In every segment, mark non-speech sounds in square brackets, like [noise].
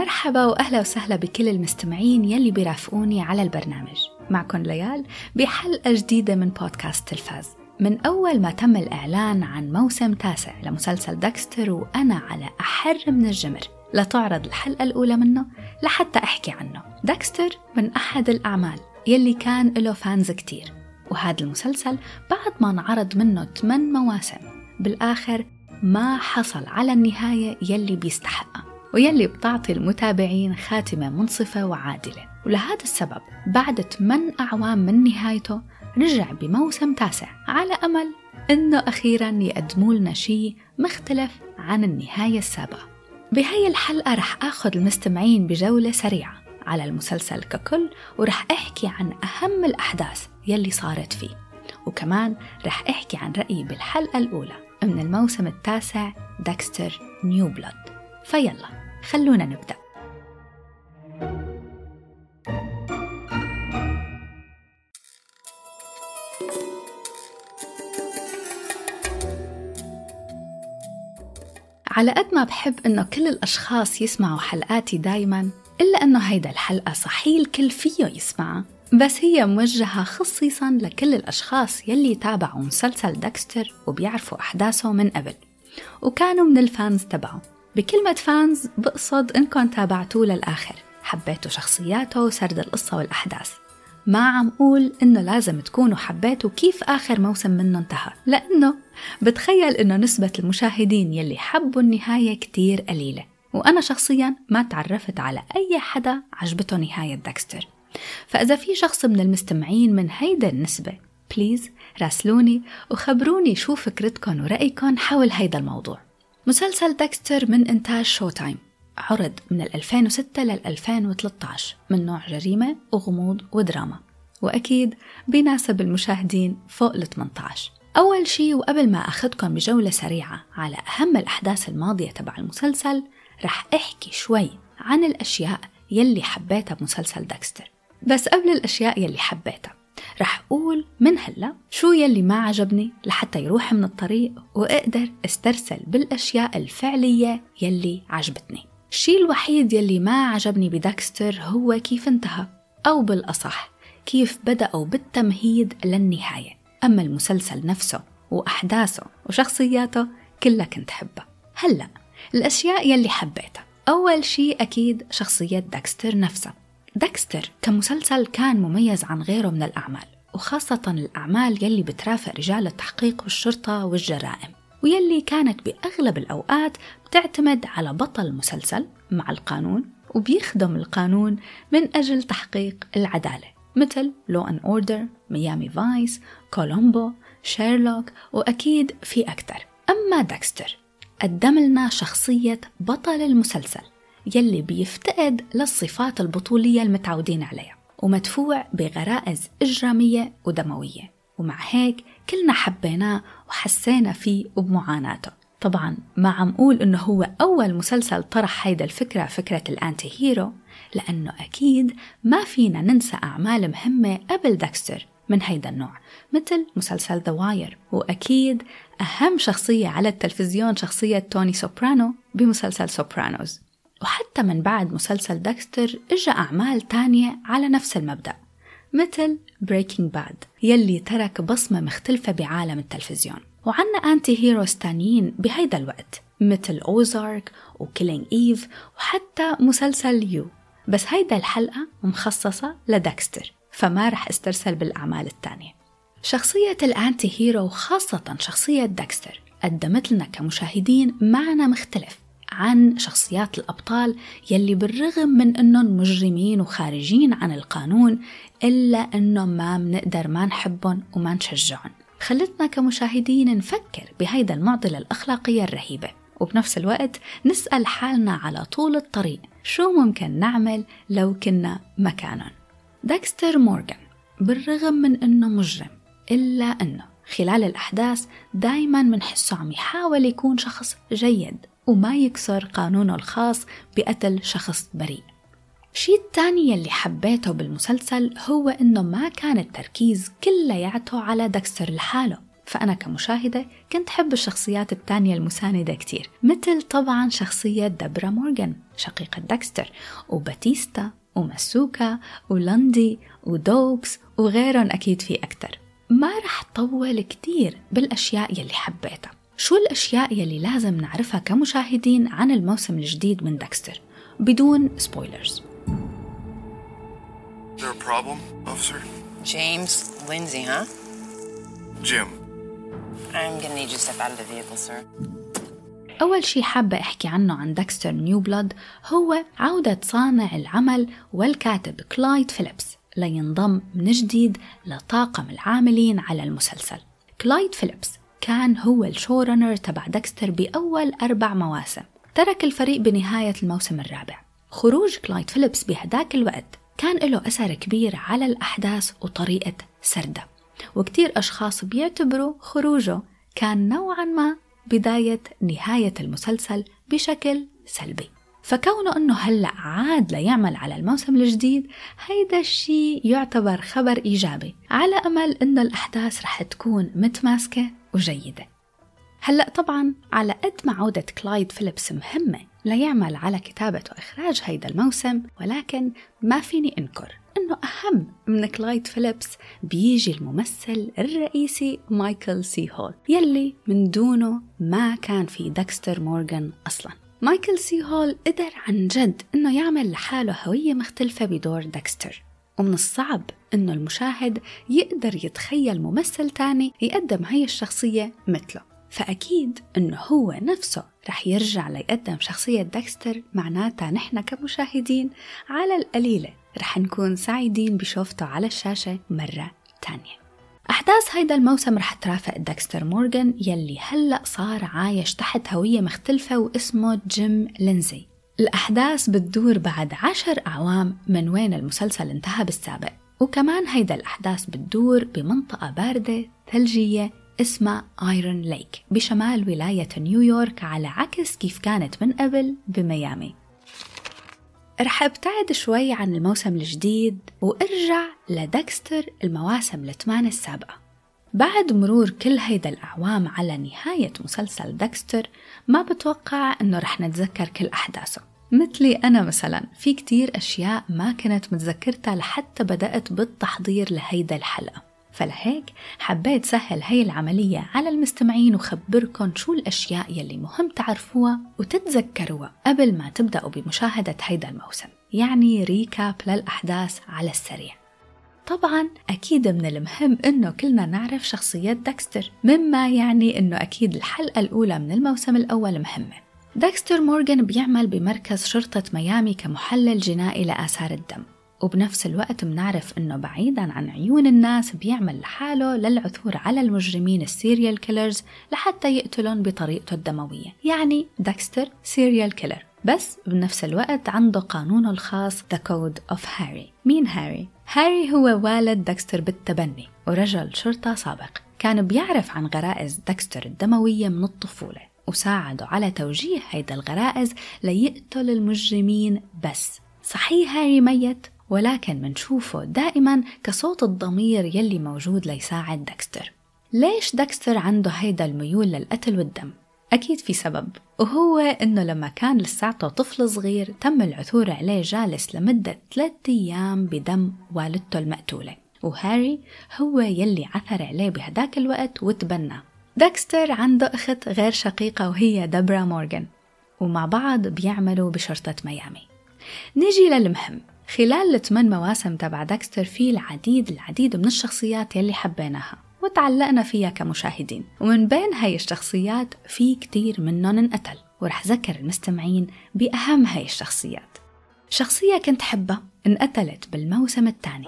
مرحبا وأهلا وسهلا بكل المستمعين يلي بيرافقوني على البرنامج. معكم ليال بحلقة جديدة من بودكاست تلفاز. من أول ما تم الإعلان عن موسم تاسع لمسلسل داكستر وأنا على أحر من الجمر لتعرض الحلقة الأولى منه لحتى أحكي عنه. داكستر من أحد الأعمال يلي كان له fans كتير وهذا المسلسل بعد ما انعرض منه 8 مواسم. بالآخر ما حصل على النهاية يلي بيستحقها. ويلي بتعطي المتابعين خاتمة منصفة وعادلة. ولهذا السبب بعد 8 أعوام من نهايته رجع بموسم تاسع على أمل إنه أخيرا يقدموا لنا شيء مختلف عن النهاية السابقة. بهاي الحلقة رح آخذ المستمعين بجولة سريعة على المسلسل ككل ورح أحكي عن أهم الأحداث يلي صارت فيه. وكمان رح أحكي عن رأيي بالحلقة الأولى من الموسم التاسع داكستر نيو بلاد فيلا. خلونا نبدأ. على قد ما بحب إنه كل الأشخاص يسمعوا حلقاتي دايما إلا إنه هيدا الحلقة صحيح الكل فيه يسمعها بس هي موجهة خصيصا لكل الأشخاص يلي تابعوا مسلسل داكستر وبيعرفوا أحداثه من قبل وكانوا من ال fans تبعه. بكلمة fans بقصد إنكم تابعتوه للآخر. حبيتوا شخصياته وسرد القصة والأحداث. ما عم قول إنه لازم تكونوا حبيتوا كيف آخر موسم منه انتهى. لأنه بتخيل إنه نسبة المشاهدين يلي حبوا النهاية كتير قليلة. وأنا شخصيا ما تعرفت على أي حدا عجبته نهاية داكستر. فإذا في شخص من المستمعين من هيدا النسبة please راسلوني وخبروني شو فكرتكم ورأيكم حول هيدا الموضوع. مسلسل داكستر من إنتاج Showtime عرض من 2006 لل 2013 من نوع جريمة وغموض ودراما. وأكيد بيناسب المشاهدين فوق ال 18 أول شي وقبل ما أخذكم بجولة سريعة على أهم الأحداث الماضية تبع المسلسل رح أحكي شوي عن الأشياء يلي حبيتها بمسلسل داكستر. بس قبل الأشياء يلي حبيتها رح أقول من هلا شو يلي ما عجبني لحتى يروح من الطريق وأقدر أسترسل بالأشياء الفعلية يلي عجبتني. الشيء الوحيد يلي ما عجبني بداكستر هو كيف انتهى أو بالأصح كيف بدأوا بالتمهيد للنهاية. أما المسلسل نفسه وأحداثه وشخصياته كلها كنت حبها. هلأ الأشياء يلي حبيتها. أول شيء أكيد شخصية داكستر نفسها. داكستر كمسلسل كان مميز عن غيره من الأعمال وخاصة الأعمال يلي بترافق رجال التحقيق والشرطة والجرائم ويلي كانت بأغلب الأوقات بتعتمد على بطل المسلسل مع القانون وبيخدم القانون من أجل تحقيق العدالة مثل Law and Order، Miami Vice، كولومبو، شيرلوك وأكيد في أكثر. أما داكستر قدم لنا شخصية بطل المسلسل. يلي بيفتقد للصفات البطولية المتعودين عليها ومدفوع بغرائز إجرامية ودموية. ومع هيك كلنا حبيناه وحسينا فيه وبمعاناته طبعا ما عم قول إنه هو أول مسلسل طرح هيدا الفكرة فكرة ال anti hero لأنه أكيد ما فينا ننسى أعمال مهمة قبل داكستر من هيدا النوع مثل مسلسل The Wire وأكيد أهم شخصية على التلفزيون شخصية توني سوبرانو بمسلسل Sopranos. وحتى من بعد مسلسل داكستر إجا أعمال تانية على نفس المبدأ مثل Breaking Bad يلي ترك بصمة مختلفة بعالم التلفزيون. وعنا anti heroes تانيين بهيدا الوقت مثل Ozark و Killing Eve وحتى مسلسل You بس هيدا الحلقة مخصصة لداكستر فما رح استرسل بالأعمال التانية. شخصية ال anti hero وخاصة شخصية داكستر قدمت لنا كمشاهدين معنى مختلف. عن شخصيات الأبطال يلي بالرغم من أنهم مجرمين وخارجين عن القانون إلا أنهم ما بنقدر ما نحبهم وما نشجعهم. خلتنا كمشاهدين نفكر بهيدا المعضلة الأخلاقية الرهيبة. وبنفس الوقت نسأل حالنا على طول الطريق شو ممكن نعمل لو كنا مكانهم؟ داكستر مورغان بالرغم من أنه مجرم إلا أنه خلال الأحداث دايما منحسه عم يحاول يكون شخص جيد. وما يكسر قانونه الخاص بقتل شخص بريء. الشيء الثاني يلي حبيته بالمسلسل هو إنه ما كان التركيز كلياته على دكستر لحاله. فأنا كمشاهدة كنت حب الشخصيات التانية المساندة كتير مثل طبعا شخصية دبرا مورغان شقيقة داكستر وباتيستا وماسوكا ولندي ودوكس وغيرهم أكيد في أكتر. ما رح طول كتير بالأشياء يلي حبيتها. شو الأشياء يلي لازم نعرفها كمشاهدين عن الموسم الجديد من داكستر بدون spoilers there a problem, officer? James Lindsay, huh? Jim. I'm gonna need you to step out of the vehicle, sir. أول شي حابة أحكي عنه عن داكستر New Blood هو عودة صانع العمل والكاتب كلايد فيليبس لينضم من جديد لطاقم العاملين على المسلسل كلايد فيليبس كان هو ال show runner تبع داكستر بأول أربع مواسم. ترك الفريق بنهاية الموسم الرابع. خروج كلايد فيليبس بهداك الوقت كان له أثر كبير على الأحداث وطريقة سردها وكتير أشخاص بيعتبروا خروجه كان نوعا ما بداية نهاية المسلسل بشكل سلبي. فكونه أنه هلأ عاد ليعمل على الموسم الجديد هيدا الشيء يعتبر خبر إيجابي على أمل أنه الأحداث رح تكون متماسكة وجيدة. هلأ طبعا على قد ما عودة كلايد فيليبس مهمة ليعمل على كتابة وإخراج هيدا الموسم ولكن ما فيني أنكر أنه أهم من كلايد فيليبس بيجي الممثل الرئيسي مايكل سي هول يلي من دونه ما كان في داكستر مورغان أصلا. مايكل سي هول قدر عن جد أنه يعمل لحاله هوية مختلفة بدور داكستر. ومن الصعب أنه المشاهد يقدر يتخيل ممثل تاني يقدم هي الشخصية مثله. فأكيد إنه هو نفسه رح يرجع ليقدم شخصية داكستر معناتها نحن كمشاهدين على القليلة رح نكون سعيدين بشوفته على الشاشة مرة تانية. أحداث هيدا الموسم رح ترافق داكستر مورغان يلي هلأ صار عايش تحت هوية مختلفة واسمه جيم لينزي. الأحداث بتدور بعد عشر أعوام من وين المسلسل انتهى بالسابق. وكمان هيدا الأحداث بتدور بمنطقة باردة ثلجية اسمها ايرون ليك بشمال ولاية نيويورك على عكس كيف كانت من قبل بميامي. رح أبتعد شوي عن الموسم الجديد وأرجع لدكستر المواسم الثمان السابقة. بعد مرور كل هيدا الأعوام على نهاية مسلسل دكستر ما بتوقع أنه رح نتذكر كل أحداثه. مثلي أنا مثلا في كتير أشياء ما كنت متذكرتها لحتى بدأت بالتحضير لهيدا الحلقة. فلهيك حبيت سهل هاي العملية على المستمعين وخبركن شو الأشياء يلي مهم تعرفوها وتتذكروها قبل ما تبدأوا بمشاهدة هيدا الموسم. يعني recap للأحداث على السريع. طبعا أكيد من المهم إنه كلنا نعرف شخصية داكستر مما يعني إنه أكيد الحلقة الأولى من الموسم الأول مهمة. داكستر مورغان بيعمل بمركز شرطة ميامي كمحلل جنائي لآثار الدم. وبنفس الوقت بنعرف إنه بعيدا عن عيون الناس بيعمل لحاله للعثور على المجرمين ال serial killers لحتى يقتلهم بطريقته الدموية. يعني داكستر serial killer. بس بنفس الوقت عنده قانونه الخاص The Code of Harry. مين هاري؟ هاري هو والد داكستر بالتبني ورجل شرطة سابق. كان بيعرف عن غرائز داكستر الدموية من الطفولة. وساعده على توجيه هيدا الغرائز ليقتل المجرمين. بس صحيح هاري ميت ولكن منشوفه دائما كصوت الضمير يلي موجود ليساعد داكستر. ليش داكستر عنده هيدا الميول للقتل والدم؟ أكيد في سبب وهو إنه لما كان لساته طفل صغير تم العثور عليه جالس لمدة ثلاثة أيام بدم والدته المقتولة. وهاري هو يلي عثر عليه بهداك الوقت وتبناه داكستر عنده أخت غير شقيقة وهي دبرا مورغان ومع بعض بيعملوا بشرطة ميامي. نيجي للمهم. خلال الثمان مواسم تبع داكستر في العديد العديد من الشخصيات يلي حبيناها وتعلقنا فيها كمشاهدين. ومن بين هاي الشخصيات في كتير منهم انقتل ورح ذكر المستمعين بأهم هاي الشخصيات. شخصية كنت حبها انقتلت بالموسم الثاني.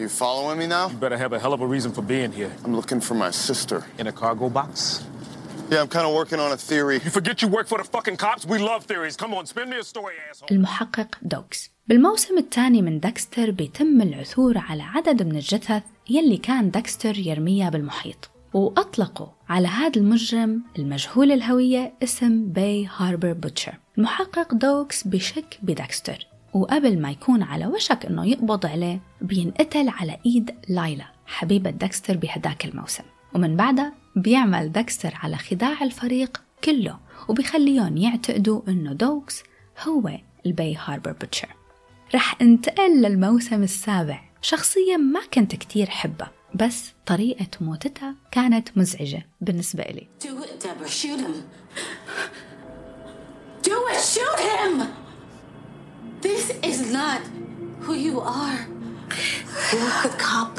You following me now? You better have a hell of a reason for being here. I'm looking for my sister. In a cargo box? Yeah, I'm kind of working on a theory. You forget you work for the fucking cops? We love theories. Come on, spin me a story, asshole. المحقق دوكس بالموسم الثاني من داكستر بيتم العثور على عدد من الجثث يلي كان داكستر يرميها بالمحيط وأطلقوا على هذا المجرم المجهول الهوية اسم Bay Harbor Butcher المحقق دوكس بشك بداكستر وقبل ما يكون على وشك إنه يقبض عليه بينقتل على إيد لايلا حبيبة داكستر بهداك الموسم ومن بعدها بيعمل دكستر على خداع الفريق كله وبيخليهم يعتقدوا إنه دوكس هو ال Bay Harbor Butcher رح انتقل للموسم السابع شخصية ما كنت كتير حبها بس طريقة موتتها كانت مزعجة بالنسبة إلي Do it, Debra. Shoot him. Do it. Shoot him. Is not who you are. You're a good cop.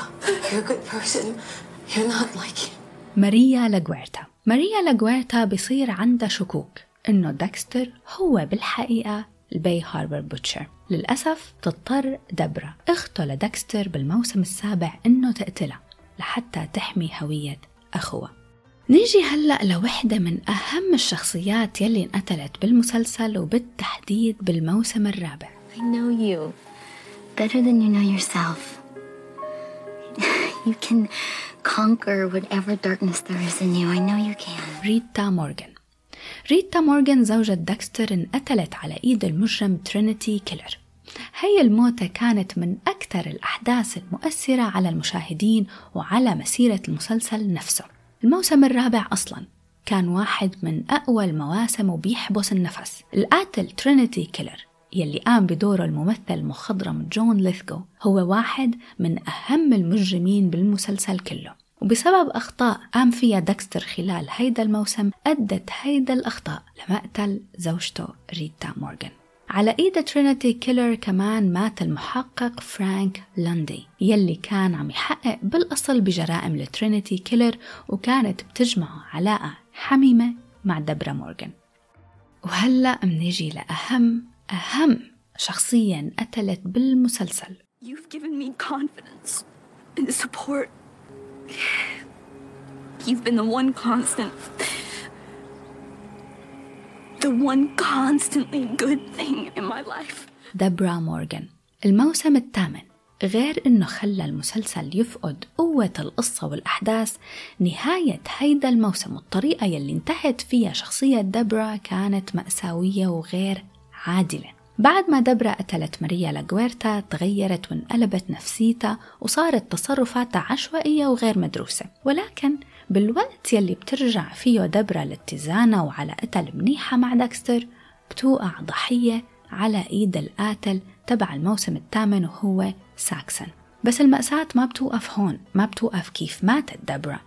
You're a good person. You're not like him. ماريا لاغويرتا ماريا لاغويرتا بصير عندها شكوك إنه داكستر هو بالحقيقة ال Bay Harbor Butcher للأسف تضطر دبرا أخته لداكستر بالموسم السابع إنه تقتلها لحتى تحمي هوية أخوها نيجي هلأ لوحدة من أهم الشخصيات يلي انقتلت بالمسلسل وبالتحديد بالموسم الرابع I know you better than you know yourself. [laughs] you can conquer whatever darkness there is in you. I know you can. ريتا مورغان ريتا مورغان زوجة داكستر انقتلت على إيد المجرم Trinity Killer هي الموتة كانت من أكثر الأحداث المؤثرة على المشاهدين وعلى مسيرة المسلسل نفسه الموسم الرابع أصلا كان واحد من أقوى المواسم وبيحبس النفس القاتل Trinity Killer يلي قام بدوره الممثل المخضرم جون ليثجو هو واحد من أهم المجرمين بالمسلسل كله. وبسبب أخطاء قام فيها داكستر خلال هيدا الموسم أدت هيدا الأخطاء لمقتل زوجته ريتا مورغان. على إيد Trinity Killer كمان مات المحقق فرانك لاندي يلي كان عم يحقق بالأصل بجرائم ل Trinity Killer وكانت بتجمعه علاقة حميمة مع دبرا مورغان. وهلأ منيجي لأهم أهم شخصية انقتلت بالمسلسل You've given me confidence and support. You've been the one constant. The one constantly good thing in my life. دبرا مورغان الموسم الثامن غير إنه خلى المسلسل يفقد قوة القصة والأحداث نهاية هيدا الموسم والطريقة يلي انتهت فيها شخصية دبرا كانت مأساوية وغير عادلة. بعد ما دبرا قتلت ماريا لاغويرتا تغيرت وانقلبت نفسيتها وصارت تصرفاتها عشوائية وغير مدروسة. ولكن بالوقت يلي بترجع فيه دبرا لاتزانها وعلاقتها المنيحة مع داكستر بتوقع ضحية على إيد القاتل تبع الموسم الثامن وهو ساكسون بس المأساة ما بتوقف هون ما بتوقف كيف ماتت دبرا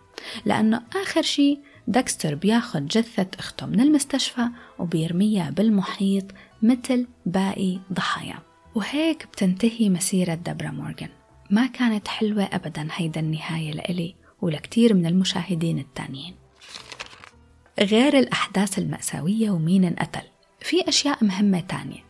لأنه آخر شي داكستر بياخد جثة أخته من المستشفى وبيرميها بالمحيط مثل باقي ضحايا. وهيك بتنتهي مسيرة دبرا مورغان. ما كانت حلوة أبدا هيدا النهاية لإلي ولكتير من المشاهدين التانيين. غير الأحداث المأساوية ومين انقتل في أشياء مهمة تانية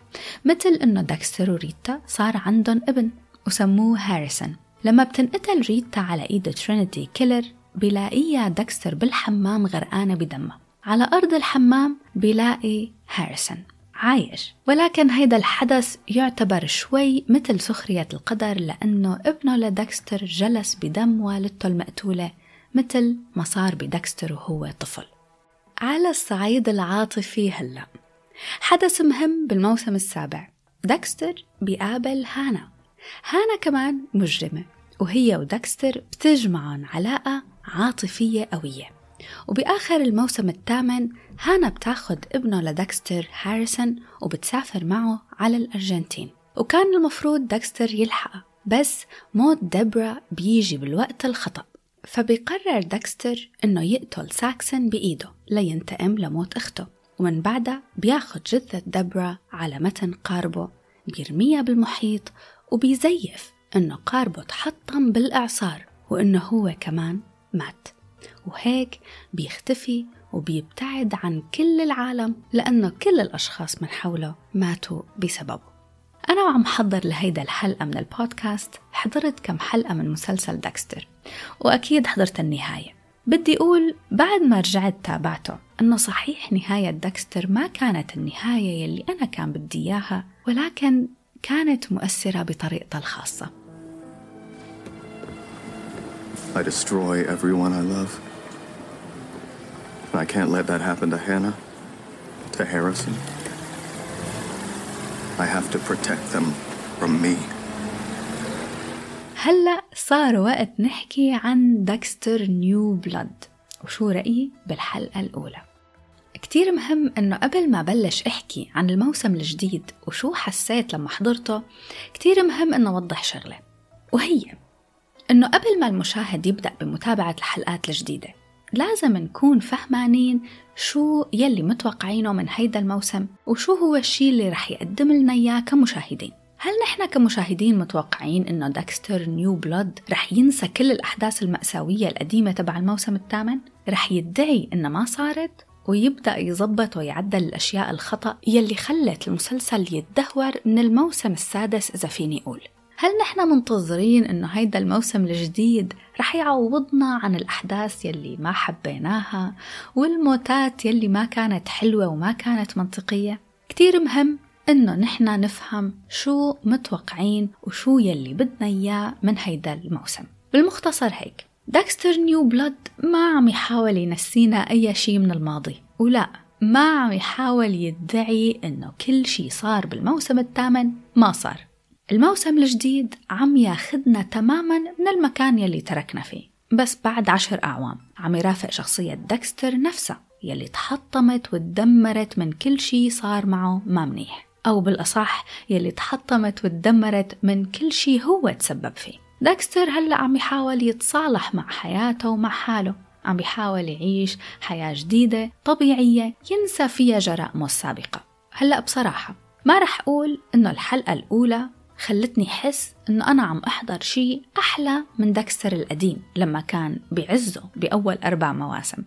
مثل إنه داكستر وريتا صار عندهم ابن وسموه هاريسون. لما بتنقتل ريتا على إيد Trinity Killer بيلاقيها داكستر بالحمام غرقانة بدمها. على أرض الحمام بيلاقي هاريسون. عايش. ولكن هيدا الحدث يعتبر شوي مثل سخرية القدر لأنه ابنه لداكستر جلس بدم والدته المقتولة مثل ما صار بداكستر وهو طفل. على الصعيد العاطفي هلأ. حدث مهم بالموسم السابع. داكستر بيقابل هانا. هانا كمان مجرمة وهي وداكستر بتجمعهم علاقة عاطفية قوية. وبآخر الموسم الثامن هانا بتاخد ابنه لداكستر هاريسون وبتسافر معه على الأرجنتين. وكان المفروض داكستر يلحقها بس موت دبرا بيجي بالوقت الخطأ. فبيقرر داكستر إنه يقتل ساكسون بإيده لينتقم لموت أخته. ومن بعدها بياخد جثة دبرا على متن قاربه بيرميها بالمحيط وبيزيف إنه قاربه تحطم بالإعصار وإنه هو كمان مات. وهيك بيختفي وبيبتعد عن كل العالم لأنه كل الأشخاص من حوله ماتوا بسببه. أنا وعم حضر لهيدا الحلقة من البودكاست حضرت كم حلقة من مسلسل داكستر وأكيد حضرت النهاية. بدي أقول بعد ما رجعت تابعته أنه صحيح نهاية داكستر ما كانت النهاية يلي أنا كان بدي إياها ولكن كانت مؤثرة بطريقتها الخاصة. I destroy everyone I love. And I can't let that happen to Hannah, to Harrison. I have to protect them from me. هلأ صار وقت نحكي عن داكستر نيو بلاد وشو رأيي بالحلقة الأولى كتير مهم إنه قبل ما بلش أحكي عن الموسم الجديد وشو حسيت لما حضرته كتير مهم إنه أوضح شغلة وهي إنه قبل ما المشاهد يبدأ بمتابعة الحلقات الجديدة لازم نكون فهمانين شو يلي متوقعينه من هيدا الموسم وشو هو الشي اللي رح يقدم لنا إياه كمشاهدين هل نحن كمشاهدين متوقعين إنه داكستر New Blood رح ينسى كل الأحداث المأساوية القديمة تبع الموسم الثامن؟ رح يدعي انها ما صارت؟ ويبدأ يظبط ويعدل الأشياء الخطأ يلي خلت المسلسل يتدهور من الموسم السادس إذا فيني أقول هل نحن منتظرين إنه هيدا الموسم الجديد رح يعوضنا عن الأحداث يلي ما حبيناها والموتات يلي ما كانت حلوة وما كانت منطقية؟ كتير مهم إنه نحن نفهم شو متوقعين وشو يلي بدنا إياه من هيدا الموسم بالمختصر هيك داكستر New Blood ما عم يحاول ينسينا أي شي من الماضي ولا ما عم يحاول يدعي إنه كل شي صار بالموسم الثامن ما صار الموسم الجديد عم ياخدنا تماما من المكان يلي تركنا فيه. بس بعد عشر أعوام عم يرافق شخصية داكستر نفسها يلي تحطمت وتدمرت من كل شي صار معه ما منيح. أو بالأصح يلي تحطمت وتدمرت من كل شي هو تسبب فيه. داكستر هلأ عم يحاول يتصالح مع حياته ومع حاله. عم بيحاول يعيش حياة جديدة طبيعية ينسى فيها جرائمه السابقة. هلأ بصراحة ما رح أقول إنه الحلقة الأولى خلتني حس إنه أنا عم أحضر شيء أحلى من داكستر القديم لما كان بعزه بأول أربع مواسم.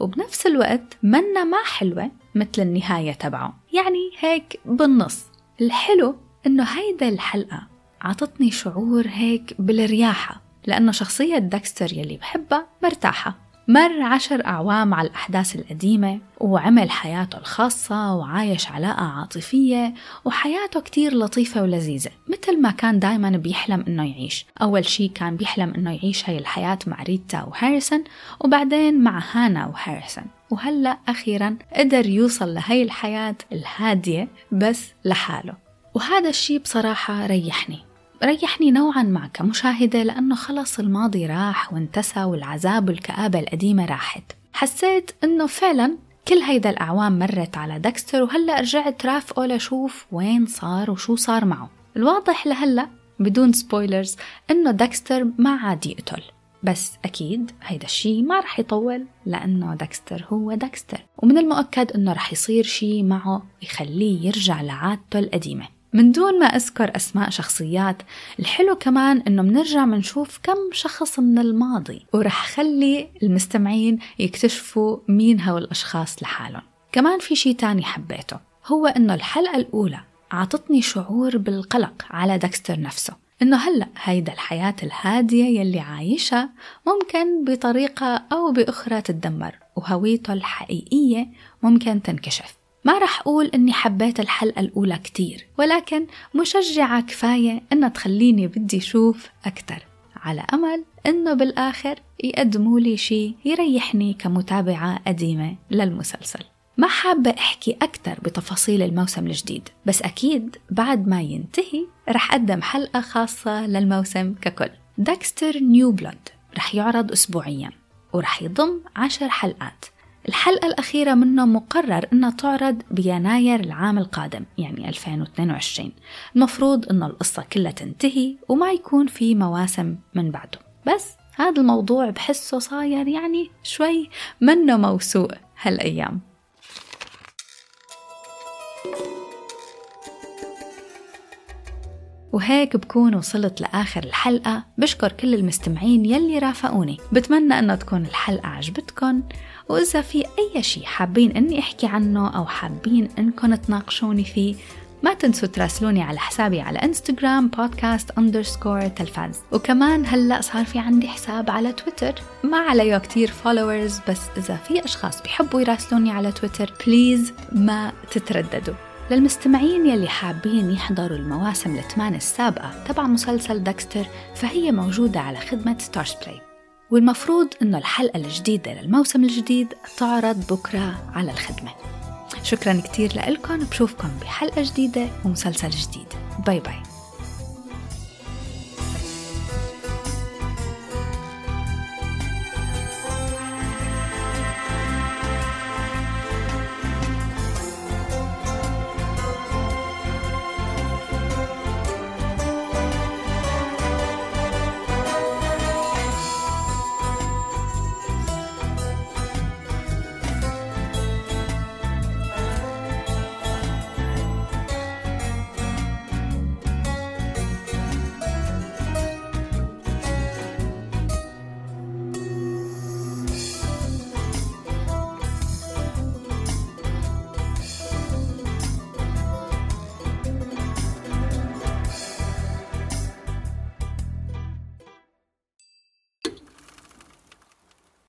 وبنفس الوقت منا ما حلوة مثل النهاية تبعه. يعني هيك بالنص. الحلو إنه هيدا الحلقة عطتني شعور هيك بالرياحة لأنه شخصية داكستر يلي بحبها مرتاحة. مر عشر أعوام على الأحداث القديمة وعمل حياته الخاصة وعايش علاقة عاطفية وحياته كتير لطيفة ولذيذة مثل ما كان دايما بيحلم إنه يعيش. أول شي كان بيحلم إنه يعيش هاي الحياة مع ريتا وهاريسون وبعدين مع هانا وهاريسون. وهلأ أخيرا قدر يوصل لهي الحياة الهادية بس لحاله. وهذا الشي بصراحة ريحني. ريحني نوعا ما كمشاهدة لأنه خلص الماضي راح وانتسى والعذاب والكآبة القديمة راحت. حسيت أنه فعلا كل هيدا الأعوام مرت على داكستر وهلأ رجعت رافقه لشوف وين صار وشو صار معه. الواضح لهلأ بدون spoilers أنه داكستر ما عاد يقتل. بس أكيد هيدا الشي ما رح يطول لأنه داكستر هو داكستر. ومن المؤكد أنه رح يصير شي معه يخليه يرجع لعادته القديمة. من دون ما أذكر أسماء شخصيات الحلو كمان إنه بنرجع بنشوف كم شخص من الماضي ورح خلي المستمعين يكتشفوا مين هول الأشخاص لحالهم. كمان في شي تاني حبيته هو إنه الحلقة الأولى عطتني شعور بالقلق على داكستر نفسه إنه هلأ هيدا الحياة الهادية يلي عايشها ممكن بطريقة أو بأخرى تتدمر وهويته الحقيقية ممكن تنكشف. ما رح أقول إني حبيت الحلقة الأولى كتير ولكن مشجعة كفاية إنها تخليني بدي شوف أكتر. على أمل إنه بالآخر يقدموا لي شي يريحني كمتابعة قديمة للمسلسل. ما حابة أحكي أكثر بتفاصيل الموسم الجديد بس أكيد بعد ما ينتهي رح أقدم حلقة خاصة للموسم ككل. داكستر نيو بلود رح يعرض أسبوعيا ورح يضم عشر حلقات. الحلقة الأخيرة منه مقرر أنها تعرض بيناير العام القادم يعني 2022 المفروض أنه القصة كلها تنتهي وما يكون في مواسم من بعده. بس هذا الموضوع بحسه صاير يعني شوي منه موثوق هالأيام. وهيك بكون وصلت لآخر الحلقة. بشكر كل المستمعين يلي رافقوني. بتمنى أنه تكون الحلقة عجبتكم وإذا في أي شي حابين أني أحكي عنه أو حابين أنكم تناقشوني فيه ما تنسوا تراسلوني على حسابي على انستغرام بودكاست underscore تلفاز وكمان هلأ صار في عندي حساب على تويتر ما عليه كتير followers بس إذا في أشخاص بيحبوا يراسلوني على تويتر please ما تترددوا. للمستمعين يلي حابين يحضروا المواسم الثمان السابقة تبع مسلسل داكستر فهي موجودة على خدمة Starz Play والمفروض أنه الحلقة الجديدة للموسم الجديد تعرض بكرة على الخدمة. شكرا كتير لكم بشوفكم بحلقة جديدة ومسلسل جديد. bye bye.